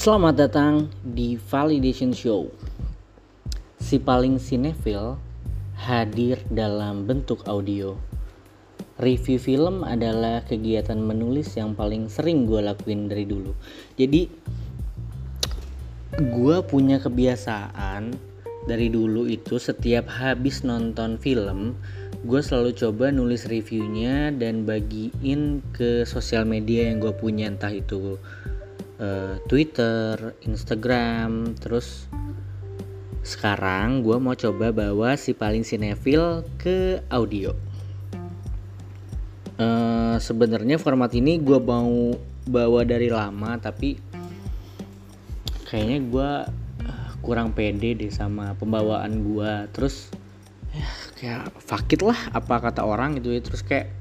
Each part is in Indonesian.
Selamat datang di Validation Show. Si paling sinefil hadir dalam bentuk audio. Review film adalah kegiatan menulis yang paling sering gue lakuin dari dulu. Jadi gue punya kebiasaan dari dulu itu setiap habis nonton film gue selalu coba nulis reviewnya dan bagiin ke sosial media yang gue punya entah itu uh, Twitter, Instagram, terus sekarang gue mau coba bawa si paling sinefil ke audio. Uh, Sebenarnya format ini gue mau bawa dari lama tapi kayaknya gue kurang pede deh sama pembawaan gue terus ya kayak fakit lah apa kata orang gitu ya terus kayak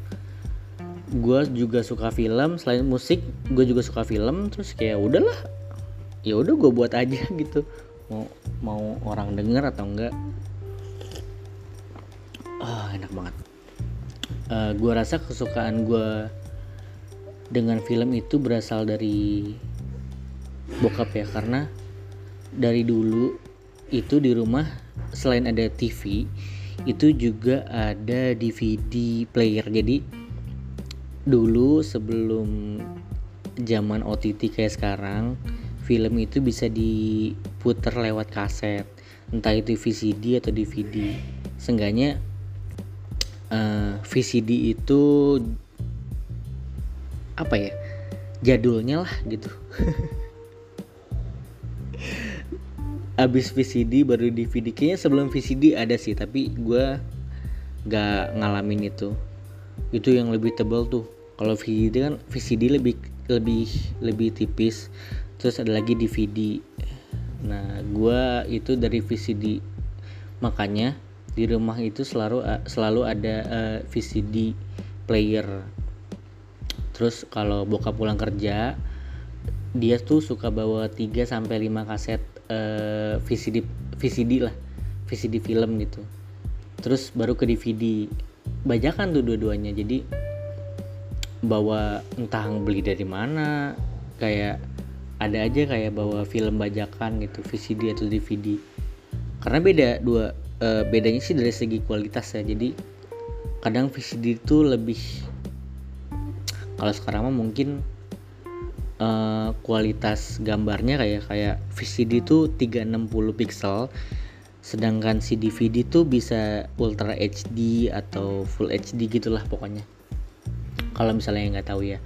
gue juga suka film selain musik gue juga suka film terus kayak udahlah ya udah gue buat aja gitu. Mau mau orang denger atau enggak. Ah enak banget. Uh, eh, gue rasa kesukaan gue dengan film itu berasal dari bokap ya karena dari dulu itu di rumah selain ada TV itu juga ada DVD player. Jadi dulu sebelum zaman OTT kayak sekarang film itu bisa diputar lewat kaset. Entah itu VCD atau DVD seenggaknya uh, eh, VCD itu apa ya? Jadulnya lah gitu. Abis VCD baru DVD kayaknya sebelum VCD ada sih tapi gue gak ngalamin itu. Itu yang lebih tebal tuh kalau VCD kan VCD lebih lebih lebih tipis. Terus ada lagi DVD nah gue itu dari VCD makanya di rumah itu selalu selalu ada uh, eh, VCD player. Terus kalau bokap pulang kerja dia tuh suka bawa 3 sampai 5 kaset uh, eh, VCD VCD lah. VCD film gitu. Terus baru ke DVD bajakan tuh dua-duanya. Jadi bawa entah beli dari mana kayak ada aja kayak bawa film bajakan gitu VCD atau DVD karena beda dua uh, bedanya sih dari segi kualitas ya jadi kadang VCD itu lebih kalau sekarang mah mungkin uh, kualitas gambarnya kayak kayak VCD itu 360 pixel sedangkan si DVD tuh bisa Ultra HD atau Full HD gitulah pokoknya kalau misalnya yang nggak tahu ya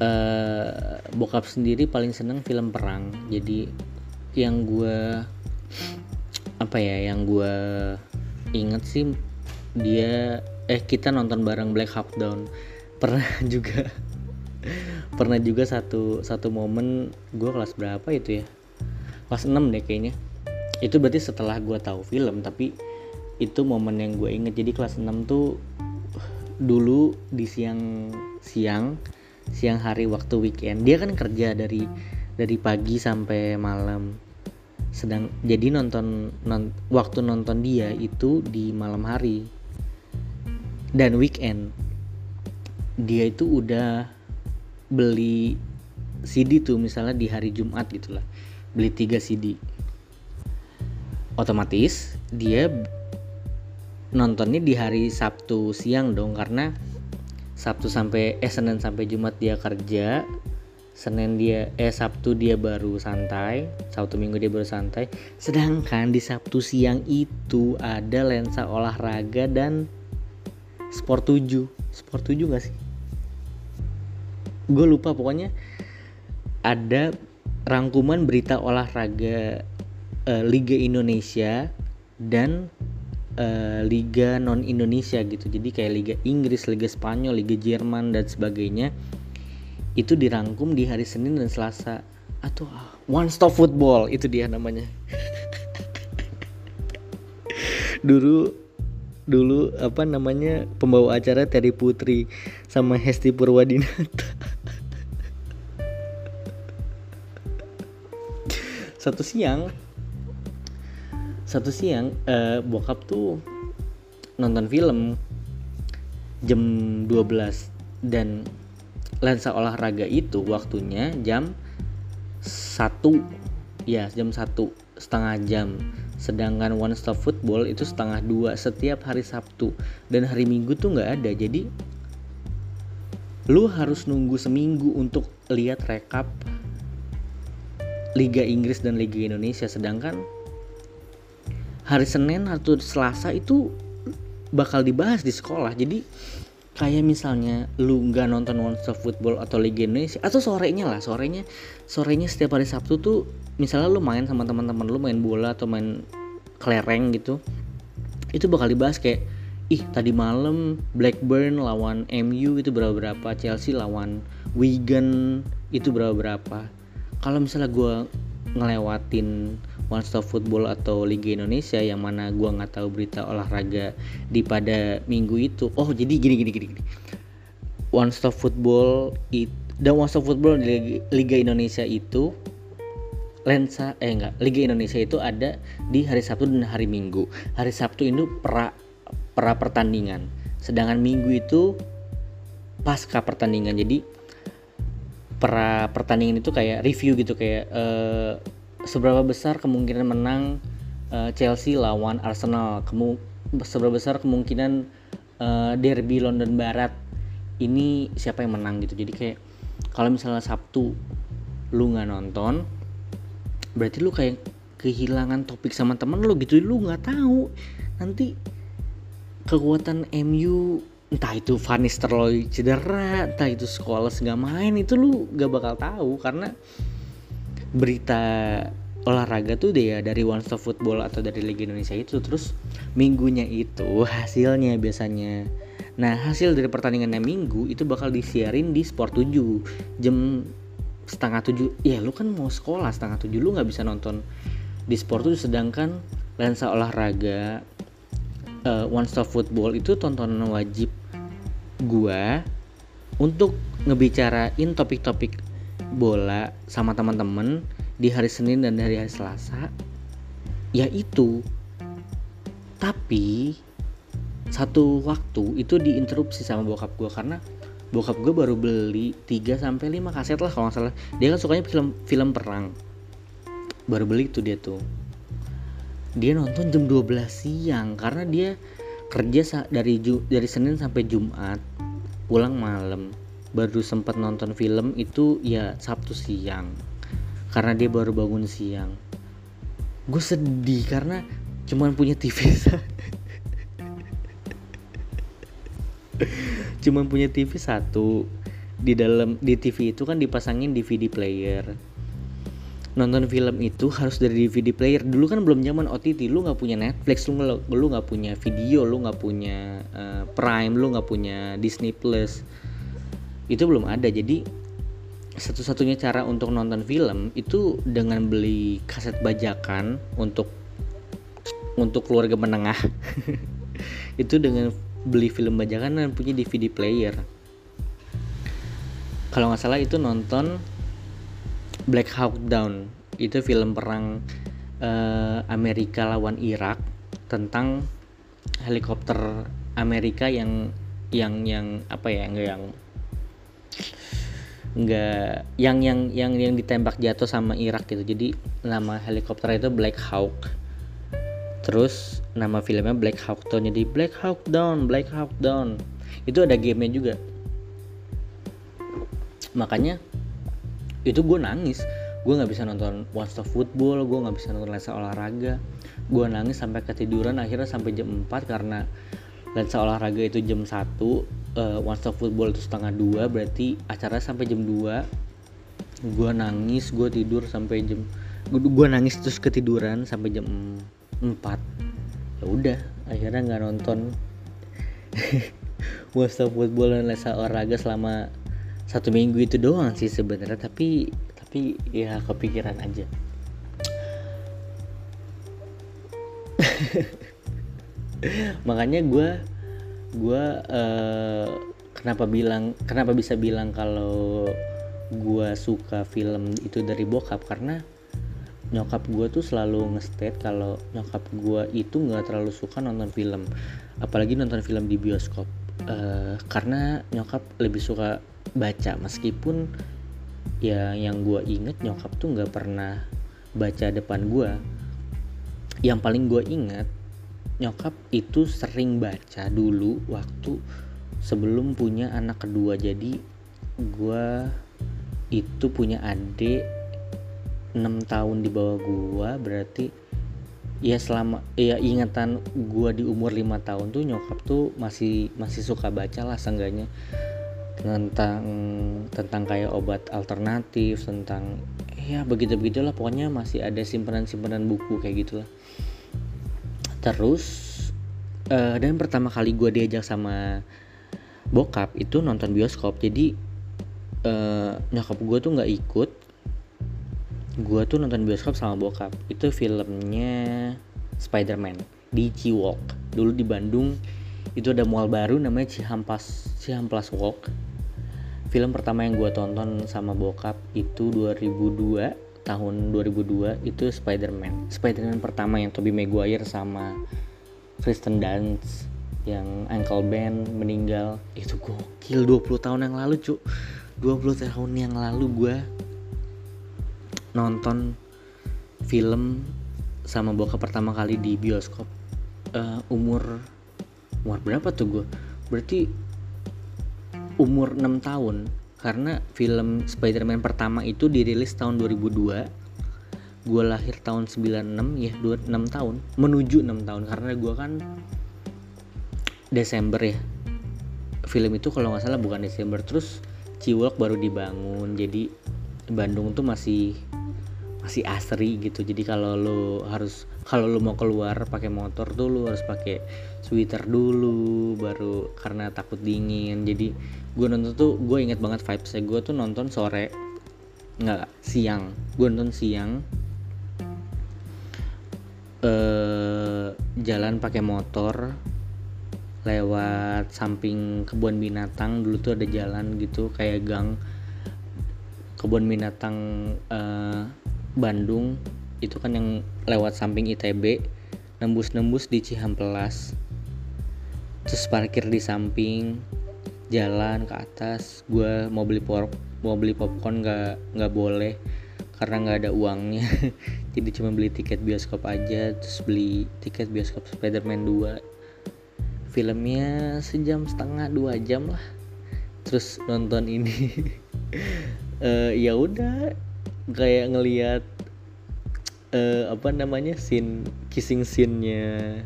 uh, bokap sendiri paling seneng film perang. Jadi yang gue apa ya yang gue inget sih dia eh kita nonton bareng Black Hawk Down. Pernah juga pernah juga satu satu momen gue kelas berapa itu ya? Kelas 6 deh kayaknya. Itu berarti setelah gue tahu film tapi itu momen yang gue inget jadi kelas 6 tuh dulu di siang siang siang hari waktu weekend. Dia kan kerja dari dari pagi sampai malam. Sedang jadi nonton non, waktu nonton dia itu di malam hari. Dan weekend dia itu udah beli CD tuh misalnya di hari Jumat gitulah beli 3 CD otomatis dia nontonnya di hari Sabtu siang dong karena Sabtu sampai eh Senin sampai Jumat dia kerja Senin dia eh Sabtu dia baru santai Sabtu Minggu dia baru santai. Sedangkan di Sabtu siang itu ada lensa olahraga dan sport 7 sport 7 gak sih? Gue lupa pokoknya ada rangkuman berita olahraga uh, Liga Indonesia dan uh, Liga non Indonesia gitu. Jadi kayak Liga Inggris Liga Spanyol Liga Jerman dan sebagainya itu dirangkum di hari Senin dan Selasa. Atau One Stop Football itu dia namanya. Dulu dulu apa namanya pembawa acara Terry Putri sama Hesti Purwadinata. Satu siang satu siang uh, bokap tuh nonton film jam 12 dan lensa olahraga itu waktunya jam satu. Ya jam satu setengah jam. Sedangkan one stop football itu setengah dua setiap hari Sabtu. Dan hari Minggu tuh nggak ada. Jadi lu harus nunggu seminggu untuk lihat rekap Liga Inggris dan Liga Indonesia. Sedangkan hari Senin atau Selasa itu bakal dibahas di sekolah. Jadi kayak misalnya lu nggak nonton One Stop Football atau Liga Indonesia atau sorenya lah sorenya sorenya setiap hari Sabtu tuh misalnya lu main sama teman-teman lu main bola atau main kelereng gitu itu bakal dibahas kayak ih tadi malam Blackburn lawan MU itu berapa berapa Chelsea lawan Wigan itu berapa berapa. Kalau misalnya gue ngelewatin One Stop Football atau Liga Indonesia yang mana gua nggak tahu berita olahraga di pada minggu itu. Oh jadi gini gini gini, gini. One Stop Football itu dan One Stop Football di Liga Indonesia itu lensa eh enggak Liga Indonesia itu ada di hari Sabtu dan hari Minggu. Hari Sabtu itu pra pra pertandingan. Sedangkan Minggu itu pasca pertandingan. Jadi pra pertandingan itu kayak review gitu kayak uh, seberapa besar kemungkinan menang uh, Chelsea lawan Arsenal? Kemu seberapa besar kemungkinan uh, derby London Barat ini siapa yang menang gitu? Jadi kayak kalau misalnya Sabtu lu nggak nonton berarti lu kayak kehilangan topik sama temen lu gitu. Lu nggak tahu nanti kekuatan MU entah itu Van Nistelrooy cedera entah itu sekolah nggak main itu lu gak bakal tahu. Karena berita olahraga tuh dia dari One Stop Football atau dari Liga Indonesia itu terus minggunya itu hasilnya biasanya. Nah hasil dari pertandingannya minggu itu bakal disiarin di Sport 7 jam setengah tujuh. Ya lu kan mau sekolah setengah tujuh lu nggak bisa nonton di Sport 7 sedangkan lensa olahraga uh, One Stop Football itu tontonan wajib gua untuk ngebicarain topik-topik bola sama teman-teman di hari Senin dan hari hari Selasa ya itu. Tapi satu waktu itu diinterupsi sama bokap gue karena bokap gue baru beli 3 sampai 5 kaset lah kalau nggak salah. Dia kan sukanya film film perang. Baru beli itu dia tuh. Dia nonton jam 12 siang karena dia kerja dari dari Senin sampai Jumat pulang malam baru sempat nonton film itu ya Sabtu siang. Karena dia baru bangun siang. Gue sedih karena cuman punya TV cuman punya TV satu. Di dalam di TV itu kan dipasangin DVD player. Nonton film itu harus dari DVD player. Dulu kan belum zaman OTT lu nggak punya Netflix lu nggak lu nggak punya video lu nggak punya uh, Prime lu nggak punya Disney Plus itu belum ada. Jadi satu-satunya cara untuk nonton film itu dengan beli kaset bajakan untuk untuk keluarga menengah. Itu dengan beli film bajakan dan punya DVD player. Kalau nggak salah itu nonton Black Hawk Down. Itu film perang uh, Amerika lawan Irak tentang helikopter Amerika yang yang yang apa ya yang nggak yang yang yang yang ditembak jatuh sama Irak gitu. Jadi nama helikopter itu Black Hawk. Terus nama filmnya Black Hawk Down jadi Black Hawk Down Black Hawk Down itu ada gamenya juga. Makanya itu gue nangis. Gue nggak bisa nonton One Stop Football gue nggak bisa nonton lensa olahraga. Gue nangis sampai ketiduran akhirnya sampai jam 4 karena lensa olahraga itu jam 1 uh, One Stop Football itu setengah dua berarti acara sampai jam 2 gue nangis gue tidur sampai jam gue nangis terus ketiduran sampai jam 4 ya udah akhirnya nggak nonton. One Stop Football dan Lesa olahraga selama satu minggu itu doang sih sebenarnya tapi tapi ya kepikiran aja. Makanya gue gue uh, kenapa bilang kenapa bisa bilang kalau gue suka film itu dari bokap? Karena nyokap gue tuh selalu ngestate kalau nyokap gue itu nggak terlalu suka nonton film. Apalagi nonton film di bioskop. Uh, karena nyokap lebih suka baca. Meskipun ya yang gue inget nyokap tuh nggak pernah baca depan gue yang paling gue inget nyokap itu sering baca dulu waktu sebelum punya anak kedua. Jadi gue itu punya adik 6 tahun di bawah gue berarti ya selama ya ingatan gue di umur lima tahun tuh nyokap tuh masih masih suka baca lah seenggaknya. Tentang tentang kayak obat alternatif tentang ya begitu begitulah pokoknya masih ada simpanan simpanan buku kayak gitulah terus uh, dan pertama kali gue diajak sama bokap itu nonton bioskop. Jadi uh, nyokap gue tuh nggak ikut. Gue tuh nonton bioskop sama bokap. Itu filmnya Spider-Man di Ciwok. Dulu di Bandung itu ada mall baru namanya Cihampas Cihamplas Walk. Film pertama yang gue tonton sama bokap itu 2002 tahun 2002 itu Spider-Man. Spider-Man pertama yang Tobey Maguire sama Kristen Dunst yang Uncle Ben meninggal. Itu gokil 20 tahun yang lalu cuk 20 tahun yang lalu gue nonton film sama bokap pertama kali di bioskop. Uh, umur umur berapa tuh gue berarti umur 6 tahun karena film Spider-Man pertama itu dirilis tahun 2002 gue lahir tahun 96 ya 6 tahun. Menuju 6 tahun karena gue kan Desember ya. Film itu kalau nggak salah bukan Desember terus Ciwok baru dibangun. Jadi Bandung tuh masih masih asri gitu. Jadi kalau lo harus kalau lo mau keluar pakai motor tuh lo harus pakai sweater dulu baru karena takut dingin. Jadi gue nonton tuh gue inget banget vibesnya. Gue tuh nonton sore nggak siang. Gue nonton siang eh jalan pakai motor lewat samping kebun binatang. Dulu tuh ada jalan gitu kayak gang kebun binatang uh, Bandung itu kan yang lewat samping ITB nembus-nembus di Cihampelas. Terus parkir di samping jalan ke atas gue mau beli pop mau beli popcorn nggak nggak boleh karena nggak ada uangnya. Jadi cuma beli tiket bioskop aja terus beli tiket bioskop Spiderman 2 filmnya sejam setengah dua jam lah. Terus nonton ini. Uh, ya udah kayak ngelihat uh, apa namanya scene kissing scene-nya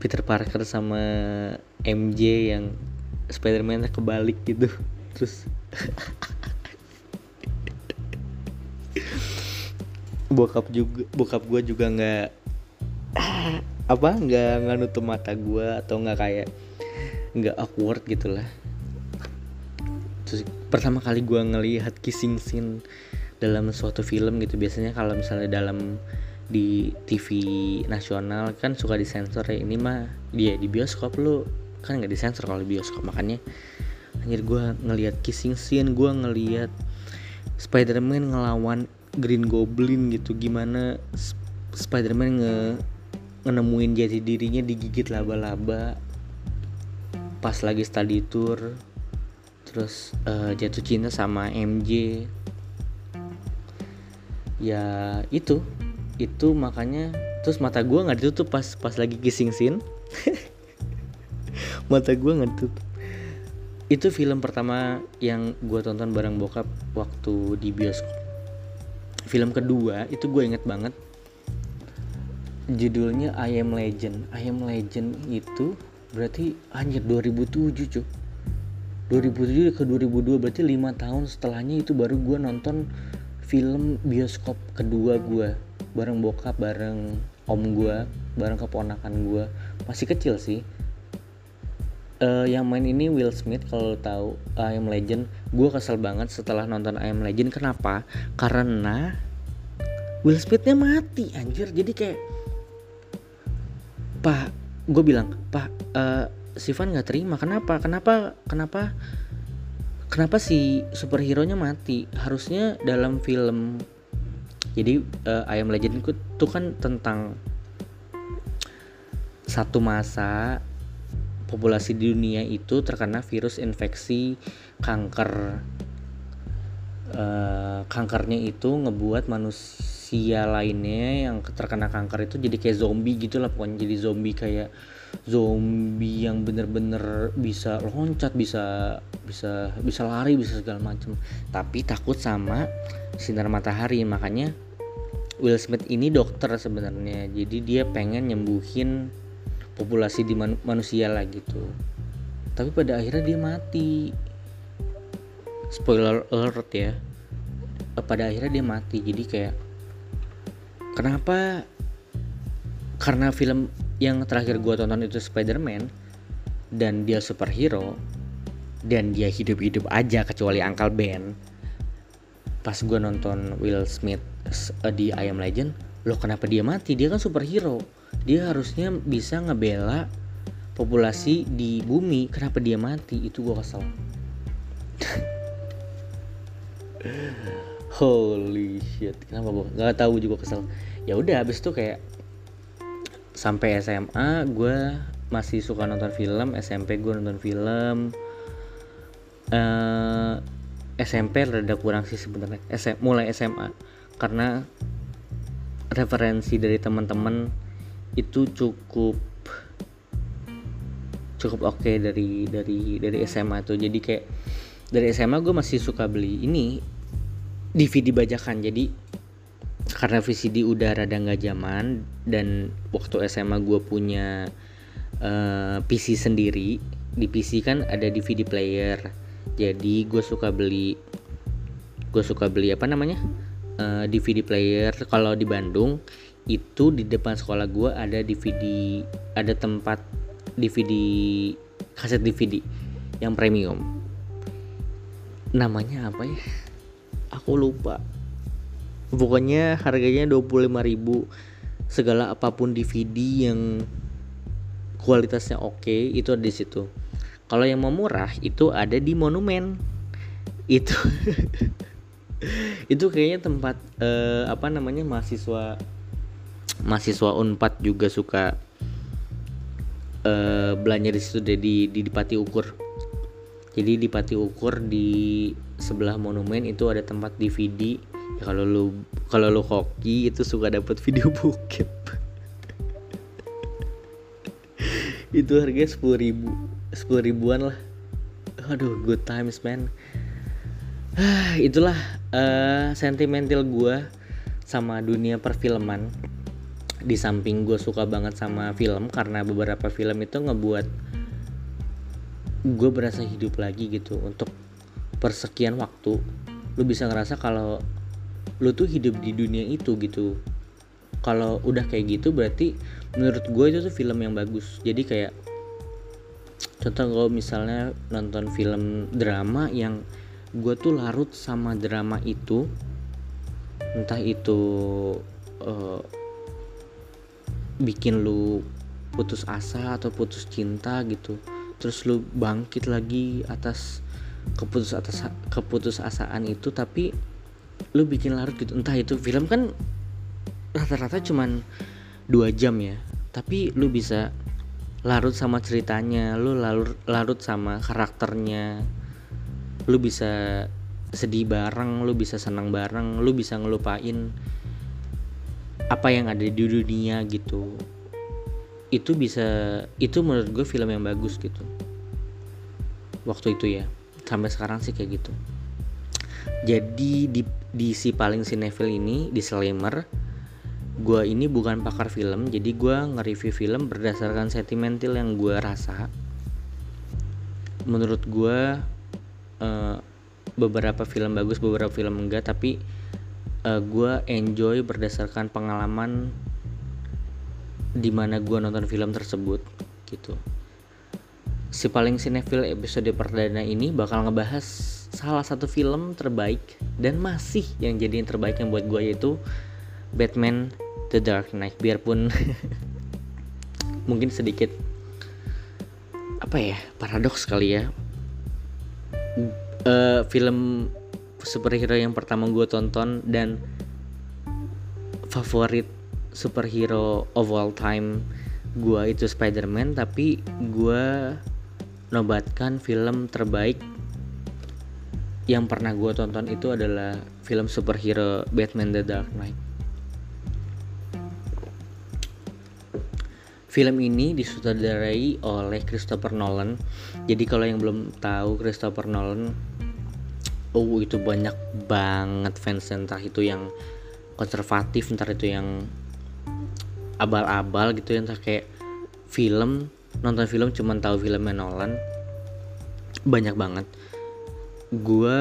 Peter Parker sama MJ yang Spider-Man kebalik gitu. Terus bokap juga bokap gue juga nggak apa nggak nggak nutup mata gue atau nggak kayak nggak awkward gitulah. Terus pertama kali gue ngelihat kissing scene dalam suatu film gitu. Biasanya kalau misalnya dalam di TV nasional kan suka disensor ya. Ini mah dia di bioskop lu kan nggak disensor kalau di bioskop. Makanya anjir gue ngelihat kissing scene gue ngelihat Spider-Man ngelawan Green Goblin gitu. Gimana Spider-Man nge ngenemuin jati dirinya digigit laba-laba pas lagi study tour. Terus uh, jatuh cinta sama MJ ya itu. Itu makanya terus mata gue nggak ditutup pas pas lagi kissing scene. Mata gue nggak ditutup. Itu film pertama yang gue tonton bareng bokap waktu di bioskop. Film kedua itu gue inget banget. Judulnya I Am Legend. I Am Legend itu berarti anjir 2007 cuy. 2007 ke 2002 berarti lima tahun setelahnya itu baru gue nonton film bioskop kedua gue bareng bokap bareng om gue bareng keponakan gue masih kecil sih. Uh, yang main ini Will Smith kalau tahu I Am Legend. Gue kesel banget setelah nonton I Legend. Kenapa? Karena Will Smithnya mati anjir. Jadi kayak pak gue bilang pak uh, Sivan nggak terima. Kenapa? Kenapa? Kenapa kenapa si superhero nya mati? Harusnya dalam film jadi uh, I Am Legend itu kan tentang satu masa populasi di dunia itu terkena virus infeksi kanker. Uh, kankernya itu ngebuat manusia lainnya yang terkena kanker itu jadi kayak zombie gitu lah pokoknya. Jadi zombie kayak zombie yang bener-bener bisa loncat bisa bisa bisa lari bisa segala macam tapi takut sama sinar matahari makanya Will Smith ini dokter sebenarnya. Jadi dia pengen nyembuhin populasi di man manusia lah gitu. Tapi pada akhirnya dia mati. Spoiler alert ya. Pada akhirnya dia mati. Jadi kayak kenapa? Karena film yang terakhir gue tonton itu Spider-Man dan dia superhero dan dia hidup-hidup aja kecuali Uncle Ben. Pas gue nonton Will Smith di I Am Legend loh kenapa dia mati? Dia kan superhero. Dia harusnya bisa ngebela populasi di bumi. Kenapa dia mati? Itu gue kesel. Holy shit kenapa gue nggak tahu juga kesel. Ya udah habis itu kayak sampai SMA gue masih suka nonton film SMP gue nonton film. Uh, eh, SMP rada kurang sih sebenarnya. SM, mulai SMA karena referensi dari teman-teman itu cukup cukup oke okay dari dari dari SMA tuh. Jadi kayak dari SMA gue masih suka beli ini DVD bajakan. Jadi karena VCD udah rada nggak zaman dan waktu SMA gue punya uh, eh, PC sendiri di PC kan ada DVD player. Jadi gue suka beli gue suka beli apa namanya? Uh, eh, DVD player. Kalau di Bandung itu di depan sekolah gue ada DVD ada tempat DVD kaset DVD yang premium. Namanya apa ya? Aku lupa pokoknya harganya 25.000 segala apa pun DVD yang kualitasnya oke okay, itu ada di situ. Kalau yang mau murah itu ada di monumen. Itu itu kayaknya tempat uh, apa namanya mahasiswa mahasiswa Unpad juga suka uh, belanja di situ di, di di Pati Ukur. Jadi di Pati Ukur di sebelah monumen itu ada tempat DVD ya kalau lu kalau lu hoki itu suka dapat video bokep. Itu harganya sepuluh ribu sepuluh ribuan lah. Aduh good times man. Itulah uh, sentimental gue sama dunia perfilman. Di samping gue suka banget sama film karena beberapa film itu ngebuat gue berasa hidup lagi gitu untuk persekian waktu. Lu bisa ngerasa kalau lu tuh hidup di dunia itu gitu. Kalau udah kayak gitu berarti menurut gue itu tuh film yang bagus. Jadi kayak contoh kalau misalnya nonton film drama yang gue tuh larut sama drama itu entah itu uh, bikin lu putus asa atau putus cinta gitu terus lu bangkit lagi atas keputus atas keputus asaan itu tapi lu bikin larut gitu entah itu film kan rata-rata cuman dua jam ya. Tapi lu bisa larut sama ceritanya lu larut larut sama karakternya. Lu bisa sedih bareng lu bisa senang bareng lu bisa ngelupain apa yang ada di dunia gitu. Itu bisa itu menurut gue film yang bagus gitu. Waktu itu ya sampai sekarang sih kayak gitu jadi di di si paling sinetfil ini disclaimer gue ini bukan pakar film jadi gue nge-review film berdasarkan sentimental yang gue rasa. Menurut gue uh, beberapa film bagus beberapa film enggak tapi uh, gue enjoy berdasarkan pengalaman di mana gue nonton film tersebut gitu. Si paling sinetfil episode perdana ini bakal ngebahas salah satu film terbaik dan masih yang jadi yang terbaik yang buat gue yaitu Batman The Dark Knight. Biarpun mungkin sedikit apa ya paradoks kali ya. Uh, film superhero yang pertama gue tonton dan favorit superhero of all time gue itu Spider-Man tapi gue nobatkan film terbaik yang pernah gue tonton itu adalah film superhero Batman The Dark Knight. Film ini disutradarai oleh Christopher Nolan. Jadi kalau yang belum tahu Christopher Nolan, oh itu banyak banget fans entah itu yang konservatif, entah itu yang abal-abal gitu ya, entah kayak film nonton film cuman tahu filmnya Nolan banyak banget gue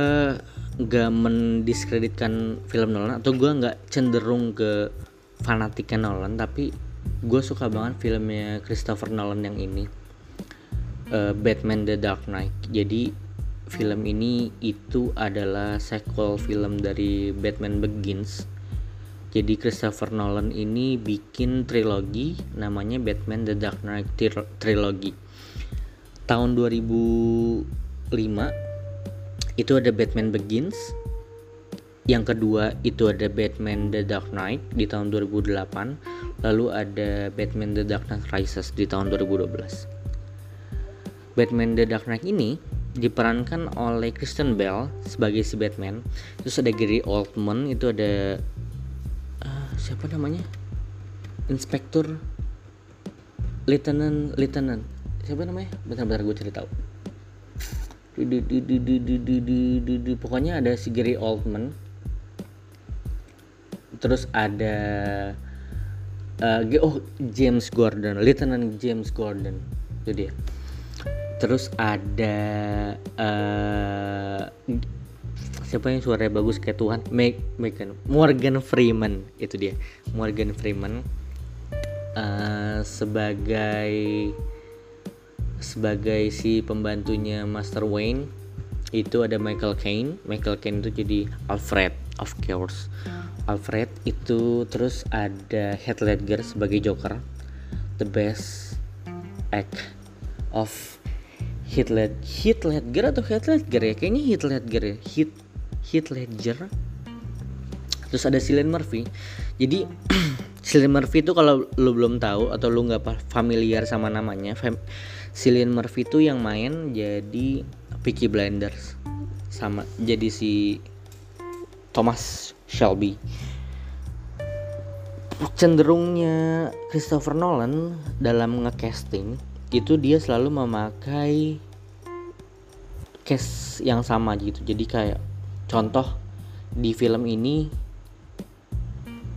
gak mendiskreditkan film Nolan atau gue nggak cenderung ke fanatiknya Nolan tapi gue suka banget filmnya Christopher Nolan yang ini uh, Batman The Dark Knight. Jadi film ini itu adalah sequel film dari Batman Begins. Jadi Christopher Nolan ini bikin trilogi namanya Batman The Dark Knight Trilogy tahun 2005 itu ada Batman Begins. Yang kedua itu ada Batman The Dark Knight di tahun 2008 lalu ada Batman The Dark Knight Rises di tahun 2012 Batman The Dark Knight ini diperankan oleh Kristen Bell sebagai si Batman. Terus ada Gary Oldman itu ada uh, siapa namanya? Inspektur Lieutenant Lieutenant. Siapa namanya? Bentar-bentar gue cari tahu du, du, du, du, du, du, du, du, du. pokoknya ada si Gary Oldman. Terus ada uh, oh James Gordon Lieutenant James Gordon. Itu dia. Terus ada uh, siapa yang suaranya bagus kayak Tuhan? Meg Megan Morgan Freeman. Itu dia. Morgan Freeman uh, sebagai sebagai si pembantunya Master Wayne itu ada Michael Caine. Michael Caine itu jadi Alfred of course. Alfred itu terus ada Heath Ledger sebagai Joker the best act of Heath Ledger Heath Ledger atau Heath Ledger ya? Kayaknya Heath Ledger ya? Heath Heath Ledger. Terus ada Cillian Murphy. Jadi Cillian Murphy itu kalau lu belum tahu atau lu nggak familiar sama namanya Cillian Murphy itu yang main jadi Peaky Blinders sama jadi si Thomas Shelby. Cenderungnya Christopher Nolan dalam ngecasting itu dia selalu memakai cast yang sama gitu. Jadi kayak contoh di film ini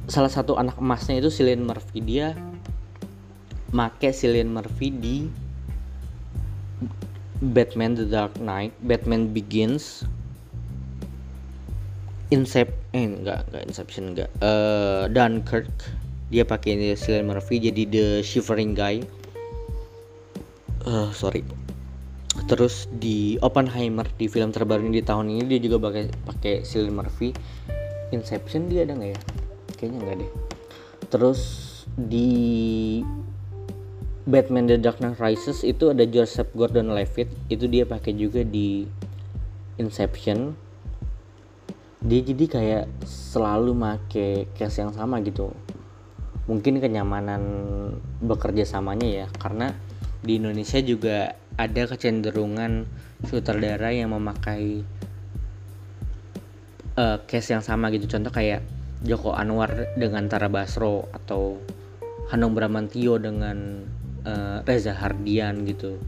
salah satu anak emasnya itu Cillian Murphy. Dia make Cillian Murphy di Batman The Dark Knight, Batman Begins, Incep, eh enggak enggak Inception enggak, uh, Dunkirk dia pakai Cillian Murphy jadi the shivering guy. Uh, sorry. Terus di Oppenheimer di film terbaru ini di tahun ini dia juga pakai pakai Cillian Murphy. Inception dia ada nggak ya? Kayaknya enggak deh. Terus di Batman The Dark Knight Rises itu ada Joseph Gordon-Levitt itu dia pakai juga di Inception. Dia jadi kayak selalu make case yang sama gitu. Mungkin kenyamanan bekerja samanya ya karena di Indonesia juga ada kecenderungan sutradara yang memakai uh, case yang sama gitu. Contoh kayak Joko Anwar dengan Tara Basro atau Hanung Bramantio dengan uh, Reza Hardian gitu.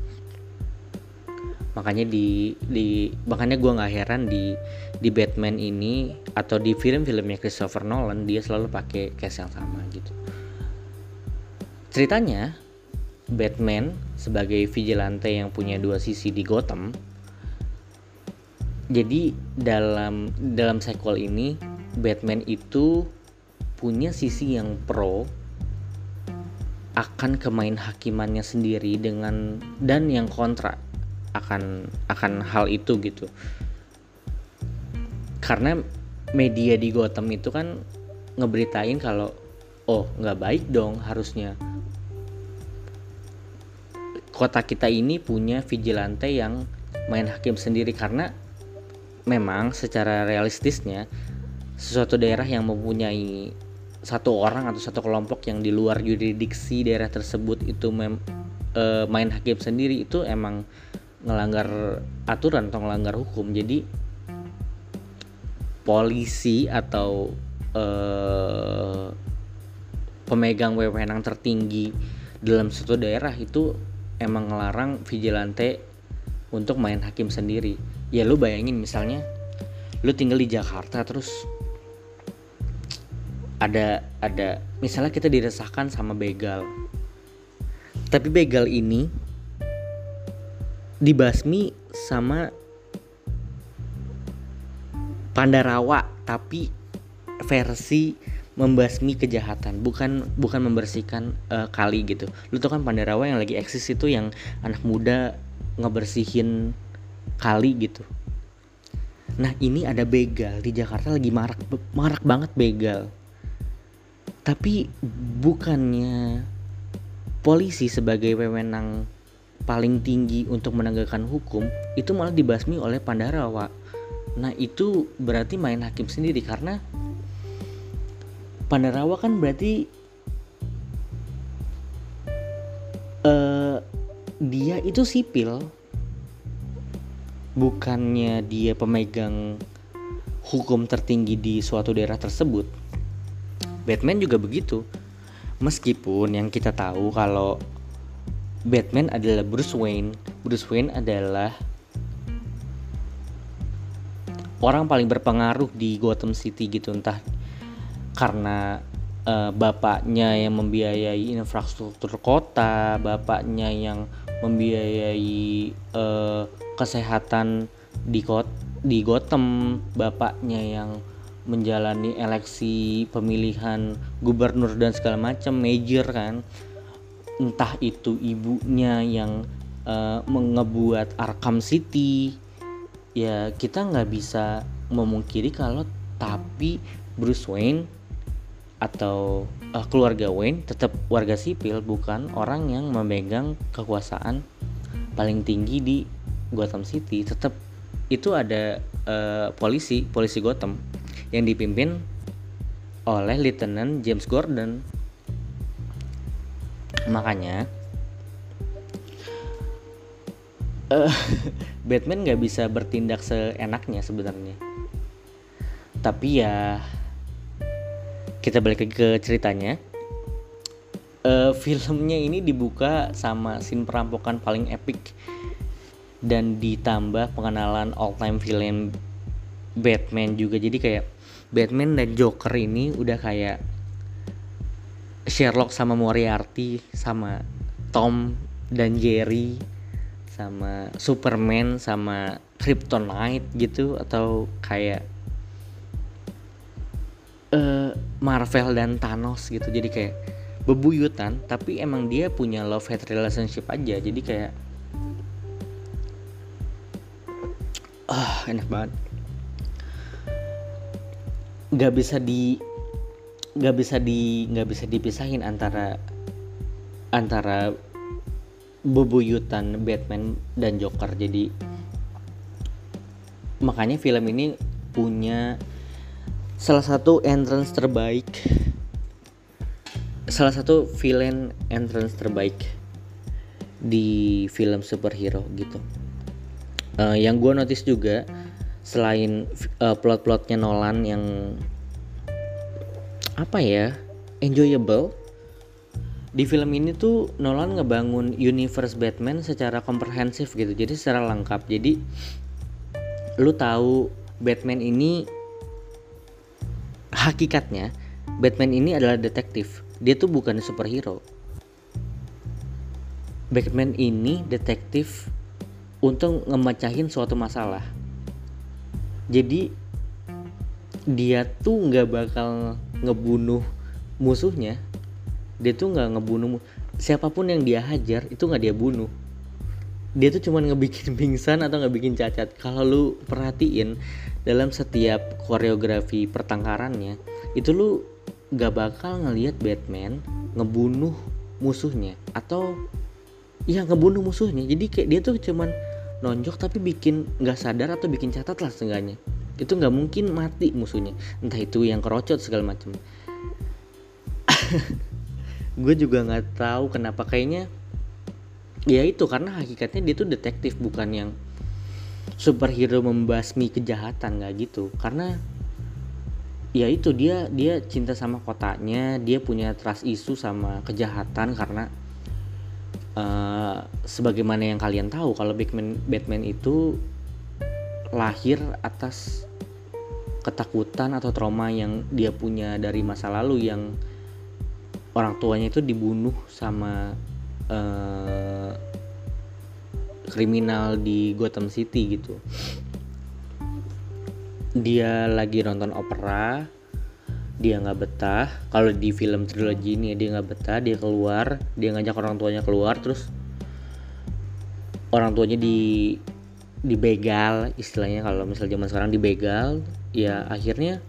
Makanya di di makanya gue nggak heran di di Batman ini atau di film-filmnya Christopher Nolan dia selalu pakai cast yang sama gitu. Ceritanya Batman sebagai vigilante yang punya dua sisi di Gotham jadi dalam dalam sequel ini Batman itu punya sisi yang pro akan kemain hakimannya sendiri dengan dan yang kontra akan akan hal itu gitu. Karena media di Gotham itu kan ngeberitain kalau oh nggak baik dong harusnya. Kota kita ini punya vigilante yang main hakim sendiri karena memang secara realistisnya sesuatu daerah yang mempunyai satu orang atau satu kelompok yang di luar yurisdiksi daerah tersebut itu mem, e, main hakim sendiri itu emang ngelanggar aturan atau ngelanggar hukum. Jadi polisi atau uh, pemegang wewenang tertinggi dalam suatu daerah itu emang ngelarang vigilante untuk main hakim sendiri. Ya lu bayangin misalnya lu tinggal di Jakarta terus ada ada misalnya kita diresahkan sama begal. Tapi begal ini dibasmi sama Pandarawa tapi versi membasmi kejahatan bukan bukan membersihkan uh, kali gitu. Lu tau kan Pandarawa yang lagi eksis itu yang anak muda ngebersihin kali gitu. Nah ini ada begal di Jakarta lagi marak marak banget begal tapi bukannya polisi sebagai wewenang paling tinggi untuk menegakkan hukum itu malah dibasmi oleh Pandarawa Nah itu berarti main hakim sendiri karena Pandarawa kan berarti uh, dia itu sipil bukannya dia pemegang hukum tertinggi di suatu daerah tersebut. Batman juga begitu. Meskipun yang kita tahu kalau Batman adalah Bruce Wayne, Bruce Wayne adalah orang paling berpengaruh di Gotham City gitu entah karena uh, bapaknya yang membiayai infrastruktur kota, bapaknya yang membiayai uh, kesehatan di kot di Gotham, bapaknya yang menjalani eleksi pemilihan gubernur dan segala macam major kan. Entah itu ibunya yang uh, mengebuat Arkham City. Ya kita nggak bisa memungkiri kalau tapi Bruce Wayne atau uh, keluarga Wayne tetap warga sipil bukan orang yang memegang kekuasaan paling tinggi di Gotham City. Tetap itu ada uh, polisi polisi Gotham yang dipimpin oleh Lieutenant James Gordon. Makanya uh, Batman nggak bisa bertindak seenaknya sebenarnya. Tapi ya kita balik ke ceritanya. Uh, filmnya ini dibuka sama scene perampokan paling epic dan ditambah pengenalan all time villain Batman juga. Jadi kayak Batman dan Joker ini udah kayak Sherlock sama Moriarty sama Tom dan Jerry sama Superman sama Kryptonite gitu atau kayak uh, Marvel dan Thanos gitu. Jadi kayak bebuyutan tapi emang dia punya love hate relationship aja. Jadi kayak ah uh, enak banget nggak bisa di nggak bisa di nggak bisa dipisahin antara antara bebuyutan Batman dan Joker. Jadi makanya film ini punya salah satu entrance terbaik. Salah satu villain entrance terbaik di film superhero gitu. Uh, yang gue notice juga selain uh, plot-plotnya Nolan yang apa ya enjoyable di film ini tuh Nolan ngebangun universe Batman secara komprehensif gitu jadi secara lengkap. Jadi lu tahu Batman ini hakikatnya Batman ini adalah detektif. Dia tuh bukan superhero. Batman ini detektif untuk ngemecahin suatu masalah jadi dia tuh nggak bakal ngebunuh musuhnya. Dia tuh nggak ngebunuh siapa pun yang dia hajar itu nggak dia bunuh. Dia tuh cuman ngebikin pingsan atau ngebikin cacat. Kalau lu perhatiin dalam setiap koreografi pertengkarannya itu lu gak bakal ngelihat Batman ngebunuh musuhnya atau ya ngebunuh musuhnya. Jadi kayak dia tuh cuman nonjok tapi bikin nggak sadar atau bikin catat lah setengahnya itu nggak mungkin mati musuhnya. Entah itu yang kerocot segala macam. Gue juga nggak tahu kenapa. Kayaknya ya itu karena hakikatnya dia tuh detektif bukan yang superhero membasmi kejahatan nggak gitu. Karena ya itu dia dia cinta sama kotanya dia punya trust isu sama kejahatan karena uh, sebagaimana yang kalian tahu kalau Batman Batman itu lahir atas ketakutan atau trauma yang dia punya dari masa lalu yang orang tuanya itu dibunuh sama uh, kriminal di Gotham City gitu. Dia lagi nonton opera dia nggak betah. Kalau di film trilogi ini dia nggak betah dia keluar dia ngajak orang tuanya keluar terus orang tuanya di dibegal istilahnya kalau misal zaman sekarang dibegal ya akhirnya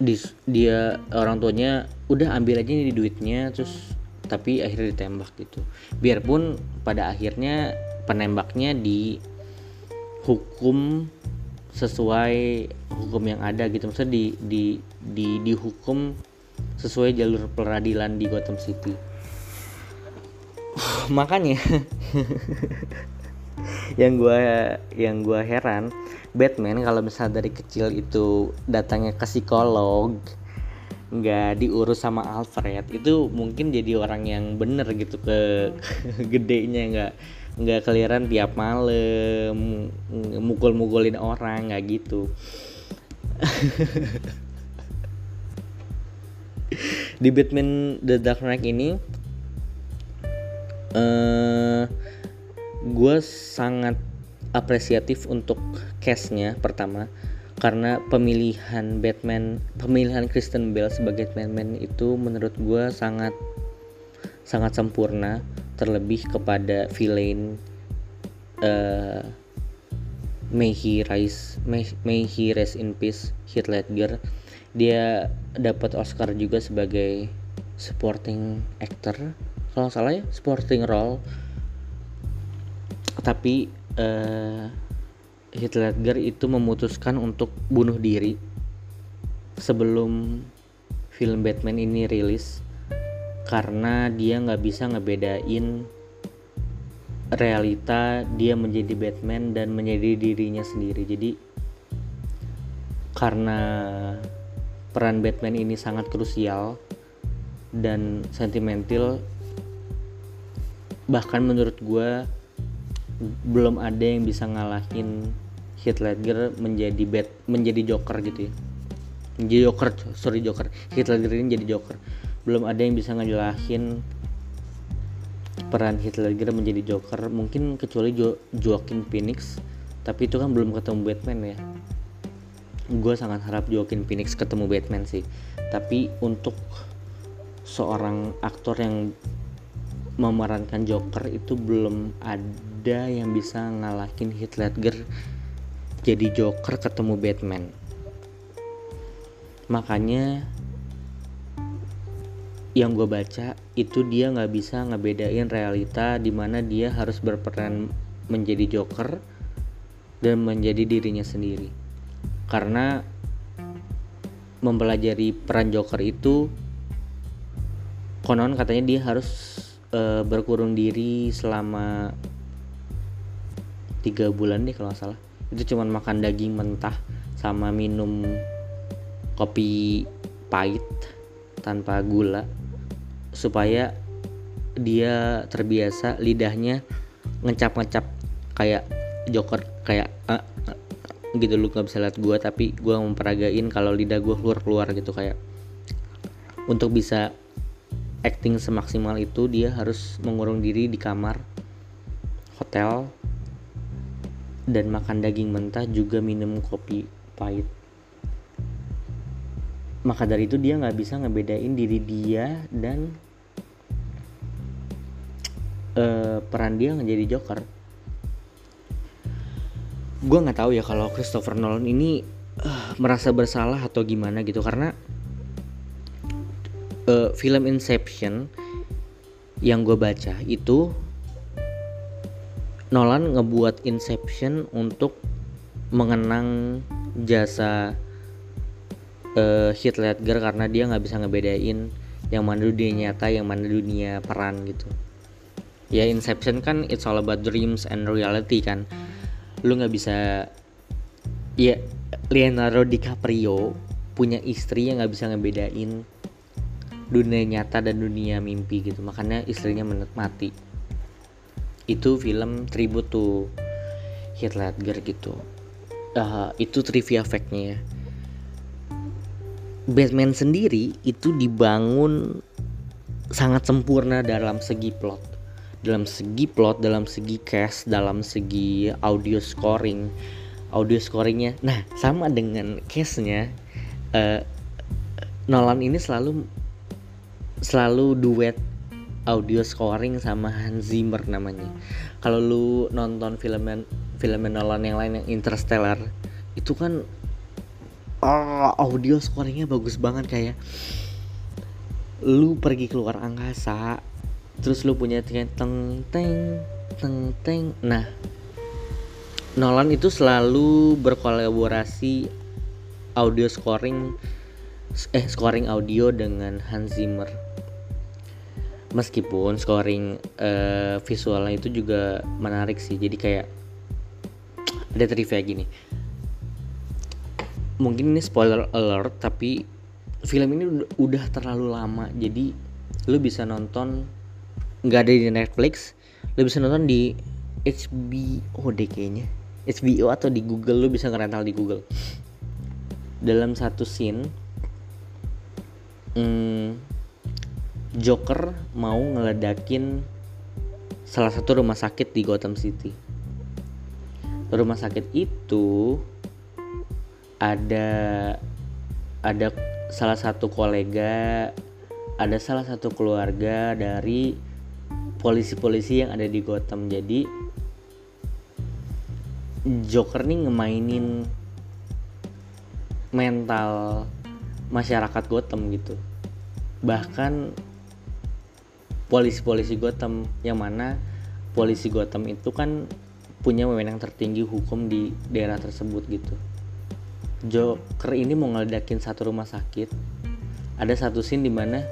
di, dia orang tuanya udah ambil aja nih duitnya terus tapi akhirnya ditembak gitu. Biarpun pada akhirnya penembaknya dihukum sesuai hukum yang ada gitu. Maksudnya di di di dihukum sesuai jalur peradilan di Gotham City. Makanya yang gue yang gue heran Batman kalau misalnya dari kecil itu datangnya ke psikolog nggak diurus sama Alfred itu mungkin jadi orang yang bener gitu ke gedenya nggak nggak keliaran tiap malam mukul-mukulin orang nggak gitu. Di Batman The Dark Knight ini uh, gue sangat apresiatif untuk castnya pertama karena pemilihan Batman pemilihan Kristen Bell sebagai Batman itu menurut gue sangat sangat sempurna terlebih kepada villain uh, May he rise May, May he rest in peace Heath Ledger. Dia dapat Oscar juga sebagai supporting actor kalau salah ya supporting role. Tapi uh, Heath itu memutuskan untuk bunuh diri sebelum film Batman ini rilis karena dia nggak bisa ngebedain realita dia menjadi Batman dan menjadi dirinya sendiri. Jadi karena peran Batman ini sangat krusial dan sentimental bahkan menurut gue belum ada yang bisa ngalahin Heath Ledger menjadi Bat menjadi Joker gitu ya. Menjadi Joker sorry Joker. Heath Ledger ini jadi Joker belum ada yang bisa ngejelasin peran Heath Ledger menjadi Joker. Mungkin kecuali jo Joaquin Phoenix tapi itu kan belum ketemu Batman ya. Gue sangat harap Joaquin Phoenix ketemu Batman sih. Tapi untuk seorang aktor yang memerankan Joker itu belum ada yang bisa ngalahin Heath Ledger jadi Joker ketemu Batman. Makanya yang gue baca itu dia nggak bisa ngebedain realita di mana dia harus berperan menjadi Joker dan menjadi dirinya sendiri. Karena mempelajari peran Joker itu konon katanya dia harus uh, berkurung diri selama tiga bulan deh kalau salah. Itu cuma makan daging mentah sama minum kopi pahit tanpa gula supaya dia terbiasa lidahnya ngecap-ngecap kayak joker kayak uh, gitu. Lu nggak bisa lihat gue tapi gue memperagain kalau lidah gue keluar keluar gitu. Kayak untuk bisa acting semaksimal itu dia harus mengurung diri di kamar hotel dan makan daging mentah juga minum kopi pahit. Maka dari itu dia nggak bisa ngebedain diri dia dan uh, peran dia menjadi Joker. Gue nggak tahu ya kalau Christopher Nolan ini uh, merasa bersalah atau gimana gitu karena uh, film Inception yang gue baca itu Nolan ngebuat Inception untuk mengenang jasa uh, Heath Ledger karena dia nggak bisa ngebedain yang mana dunia nyata yang mana dunia peran gitu ya Inception kan it's all about dreams and reality kan. Lu nggak bisa ya Leonardo DiCaprio punya istri yang nggak bisa ngebedain dunia nyata dan dunia mimpi gitu. Makanya istrinya menikmati itu film tribute tuh Heath Ledger gitu. Uh, itu trivia factnya ya. Batman sendiri itu dibangun sangat sempurna dalam segi plot dalam segi plot dalam segi cast dalam segi audio scoring. Audio scoringnya. Nah sama dengan case-nya uh, Nolan ini selalu selalu duet audio scoring sama Hans Zimmer namanya. Kalau lu nonton film film Nolan yang lain yang Interstellar itu kan oh, audio scoringnya bagus banget kayak lu pergi keluar angkasa terus lu punya teng teng teng teng nah Nolan itu selalu berkolaborasi audio scoring eh scoring audio dengan Hans Zimmer. Meskipun scoring uh, visualnya itu juga menarik sih. Jadi kayak ada trivia gini. Mungkin ini spoiler alert tapi film ini udah terlalu lama. Jadi lu bisa nonton nggak ada di Netflix, lu bisa nonton di HBO deh kayaknya. HBO atau di Google lu bisa ngerental di Google. Dalam satu scene hmm, Joker mau ngeledakin salah satu rumah sakit di Gotham City. Rumah sakit itu ada ada salah satu kolega ada salah satu keluarga dari polisi-polisi yang ada di Gotham. Jadi Joker nih ngemainin mental masyarakat Gotham gitu. Bahkan polisi-polisi Gotham yang mana polisi Gotham itu kan punya wewenang tertinggi hukum di daerah tersebut gitu. Joker ini mau ngeledakin satu rumah sakit. Ada satu scene di mana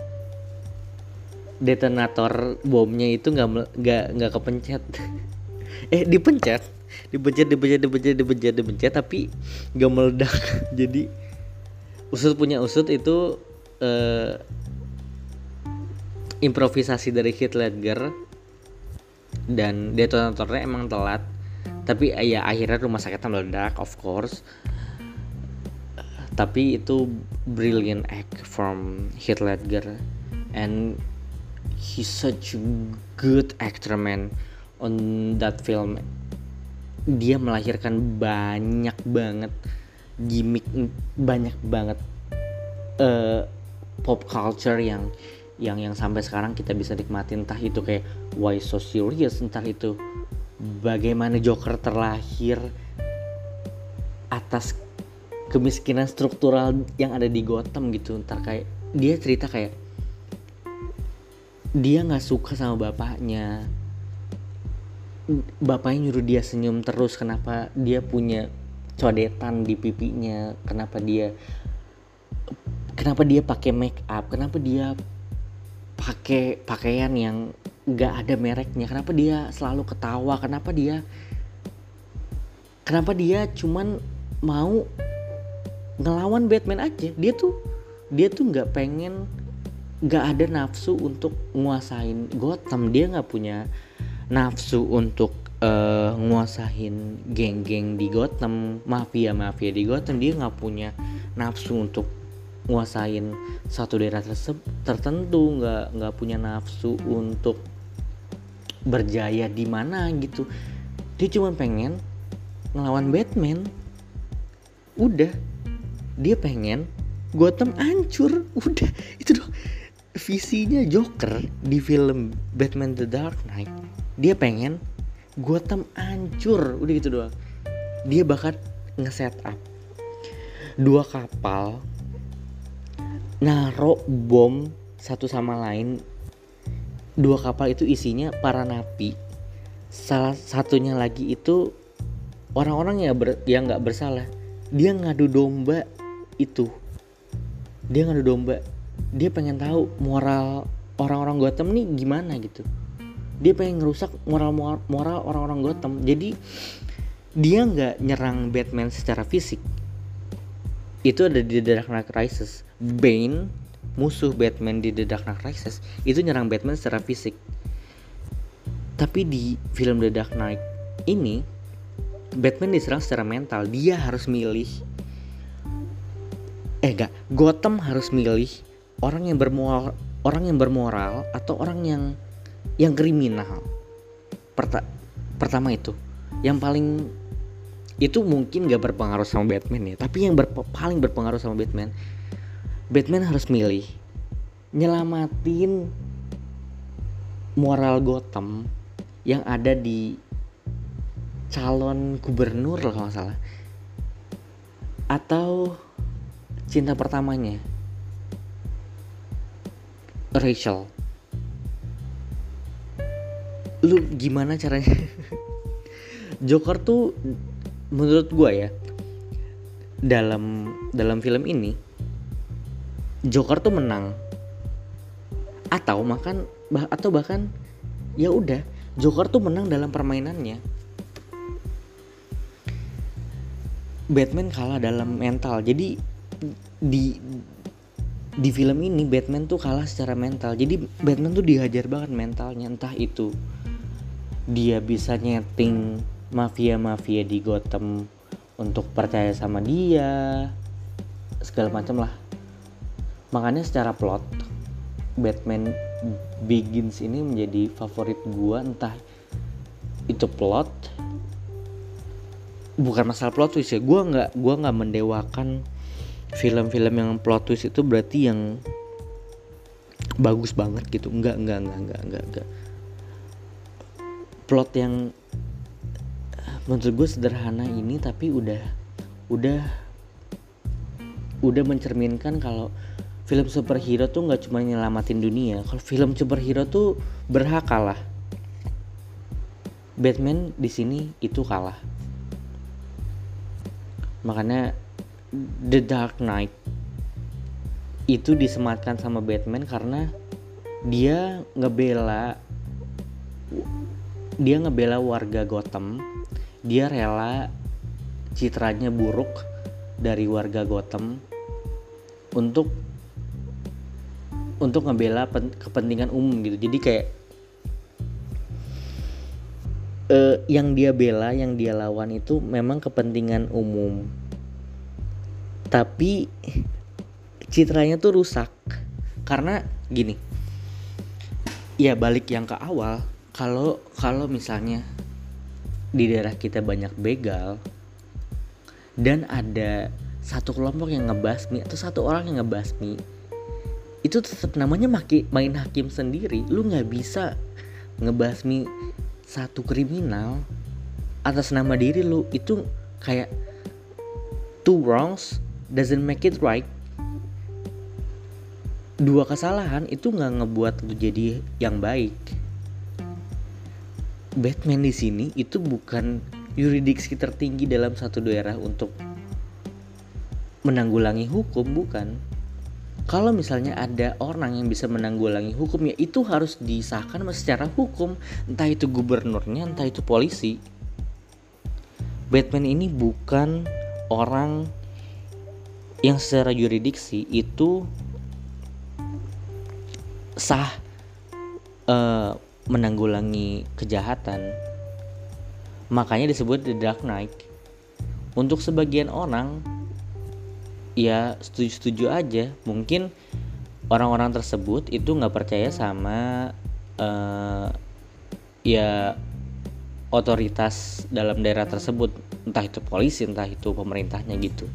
detonator bomnya itu nggak nggak nggak kepencet. Eh dipencet. Dipencet dipencet dipencet dipencet dipencet tapi gak meledak. Jadi usut punya usut itu uh, improvisasi dari Heath Ledger dan detonatornya emang telat. Tapi ya akhirnya rumah sakitnya meledak of course. Tapi itu brilliant act from Heath Ledger. And he's such a good actor man on that film. Dia melahirkan banyak banget gimmick banyak banget uh, pop culture yang yang yang sampai sekarang kita bisa nikmatin. Entah itu kayak why so serious entah itu bagaimana Joker terlahir atas kemiskinan struktural yang ada di Gotham gitu. Entar kayak dia cerita kayak dia nggak suka sama bapaknya. Bapaknya nyuruh dia senyum terus kenapa dia punya codetan di pipinya? Kenapa dia kenapa dia pakai make up? Kenapa dia pakai pakaian yang gak ada mereknya? Kenapa dia selalu ketawa? Kenapa dia kenapa dia cuman mau ngelawan Batman aja? Dia tuh dia tuh nggak pengen nggak ada nafsu untuk nguasain Gotham dia nggak punya nafsu untuk uh, nguasain geng-geng di Gotham, mafia-mafia di Gotham, dia nggak punya nafsu untuk nguasain satu daerah tertentu, nggak nggak punya nafsu untuk berjaya di mana gitu. Dia cuma pengen ngelawan Batman. Udah, dia pengen Gotham hancur. Udah, itu doang visinya Joker di film Batman The Dark Knight dia pengen Gotham hancur. Udah gitu doang. Dia bahkan nge-set up dua kapal naro bom satu sama lain. Dua kapal itu isinya para napi. Salah satunya lagi itu orang-orang yang ber, yang nggak bersalah. Dia ngadu domba itu. Dia ngadu domba dia pengen tahu moral orang-orang Gotham nih gimana gitu. Dia pengen ngerusak moral moral orang-orang Gotham. Jadi dia nggak nyerang Batman secara fisik. Itu ada di The Dark Knight Rises. Bane musuh Batman di The Dark Knight Rises itu nyerang Batman secara fisik. Tapi di film The Dark Knight ini Batman diserang secara mental. Dia harus milih. Eh enggak Gotham harus milih orang yang bermoral orang yang bermoral atau orang yang yang kriminal. Perta pertama itu. Yang paling itu mungkin gak berpengaruh sama Batman ya tapi yang berp paling berpengaruh sama Batman Batman harus milih nyelamatin moral Gotham yang ada di calon gubernur lah kalau salah. Atau cinta pertamanya Rachel. Lu gimana caranya? Joker tuh menurut gue ya dalam dalam film ini Joker tuh menang. Atau makan bah, atau bahkan ya udah Joker tuh menang dalam permainannya. Batman kalah dalam mental. Jadi di di film ini Batman tuh kalah secara mental. Jadi Batman tuh dihajar banget mentalnya entah itu dia bisa nyeting mafia-mafia di Gotham untuk percaya sama dia segala macam lah. Makanya secara plot Batman Begins ini menjadi favorit gua entah itu plot. Bukan masalah plot twist ya gua nggak gua nggak mendewakan film-film yang plot twist itu berarti yang bagus banget gitu. Enggak enggak enggak enggak enggak enggak plot yang menurut gue sederhana ini tapi udah udah udah mencerminkan kalau film superhero tuh nggak cuma nyelamatin dunia. Kalau film superhero tuh berhak kalah. Batman di sini itu kalah. Makanya The Dark Knight itu disematkan sama Batman karena dia ngebela dia ngebela warga Gotham. Dia rela citranya buruk dari warga Gotham untuk untuk ngebela kepentingan umum gitu. Jadi kayak uh, yang dia bela yang dia lawan itu memang kepentingan umum tapi citranya tuh rusak. Karena gini ya balik yang ke awal kalau kalau misalnya di daerah kita banyak begal dan ada satu kelompok yang ngebasmi atau satu orang yang ngebasmi itu tetap namanya maki, main hakim sendiri. Lu nggak bisa ngebasmi satu kriminal atas nama diri lu. Itu kayak two wrongs doesn't make it right dua kesalahan itu nggak ngebuat lu jadi yang baik. Batman di sini itu bukan yuridiksi tertinggi dalam satu daerah untuk menanggulangi hukum bukan. Kalau misalnya ada orang yang bisa menanggulangi hukum ya itu harus disahkan secara hukum. Entah itu gubernurnya entah itu polisi. Batman ini bukan orang yang secara yuridiksi itu sah uh, menanggulangi kejahatan. Makanya disebut The Dark Knight. Untuk sebagian orang ya setuju-setuju aja. Mungkin orang-orang tersebut itu nggak percaya sama uh, ya otoritas dalam daerah tersebut. Entah itu polisi entah itu pemerintahnya gitu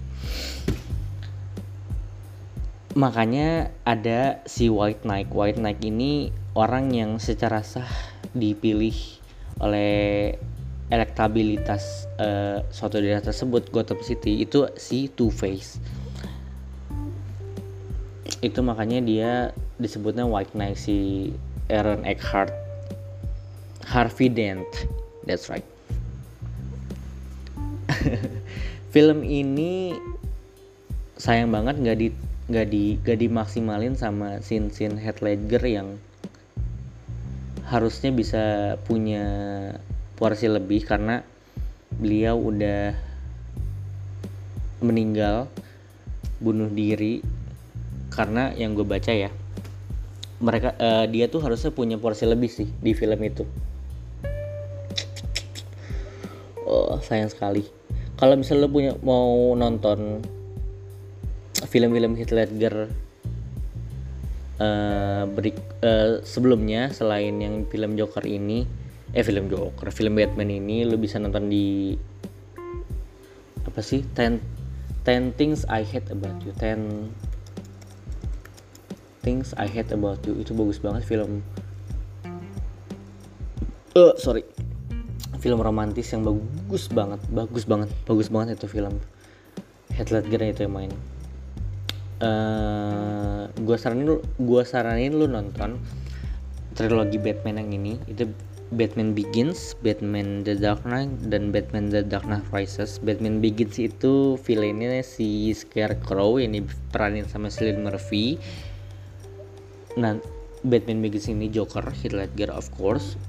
makanya ada si White Knight. White Knight ini orang yang secara sah dipilih oleh elektabilitas uh, suatu daerah tersebut Gotham City. Itu si Two Face. Itu makanya dia disebutnya White Knight si Aaron Eckhart. Harvey Dent. That's right. Film ini sayang banget nggak di nggak di nggak dimaksimalin sama scene scene Heath Ledger yang harusnya bisa punya porsi lebih karena beliau udah meninggal bunuh diri. Karena yang gue baca ya mereka uh, dia tuh harusnya punya porsi lebih sih di film itu. Oh sayang sekali. Kalau misalnya lo punya mau nonton film-film Heath Ledger uh, break, uh, sebelumnya selain yang film Joker ini eh film Joker film Batman ini lo bisa nonton di apa sih? Ten ten things I hate about you. Ten Things I Hate About You. Itu bagus banget film uh, sorry. Film romantis yang bagus banget bagus banget bagus banget itu film. Heath Ledger itu yang main uh, gua saranin lu gua saranin lu nonton trilogi Batman yang ini. Itu Batman Begins, Batman The Dark Knight, dan Batman The Dark Knight Rises. Batman Begins itu filmnya si Scarecrow yang diperanin sama Cillian Murphy. Nah Batman Begins ini Joker Heath Ledger of course.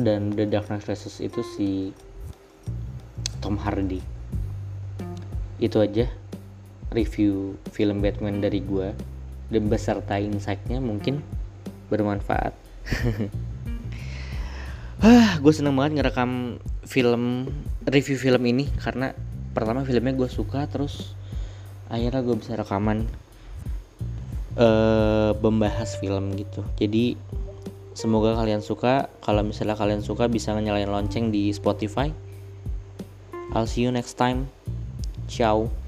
Dan The Dark Knight Rises itu si Tom Hardy. Itu aja review film Batman dari gue dan beserta insightnya mungkin bermanfaat. Ah gue seneng banget ngerekam film review film ini karena pertama filmnya gue suka terus akhirnya gue bisa rekaman uh, membahas film gitu. Jadi semoga kalian suka. Kalau misalnya kalian suka bisa nyalain lonceng di Spotify. I'll see you next time. Ciao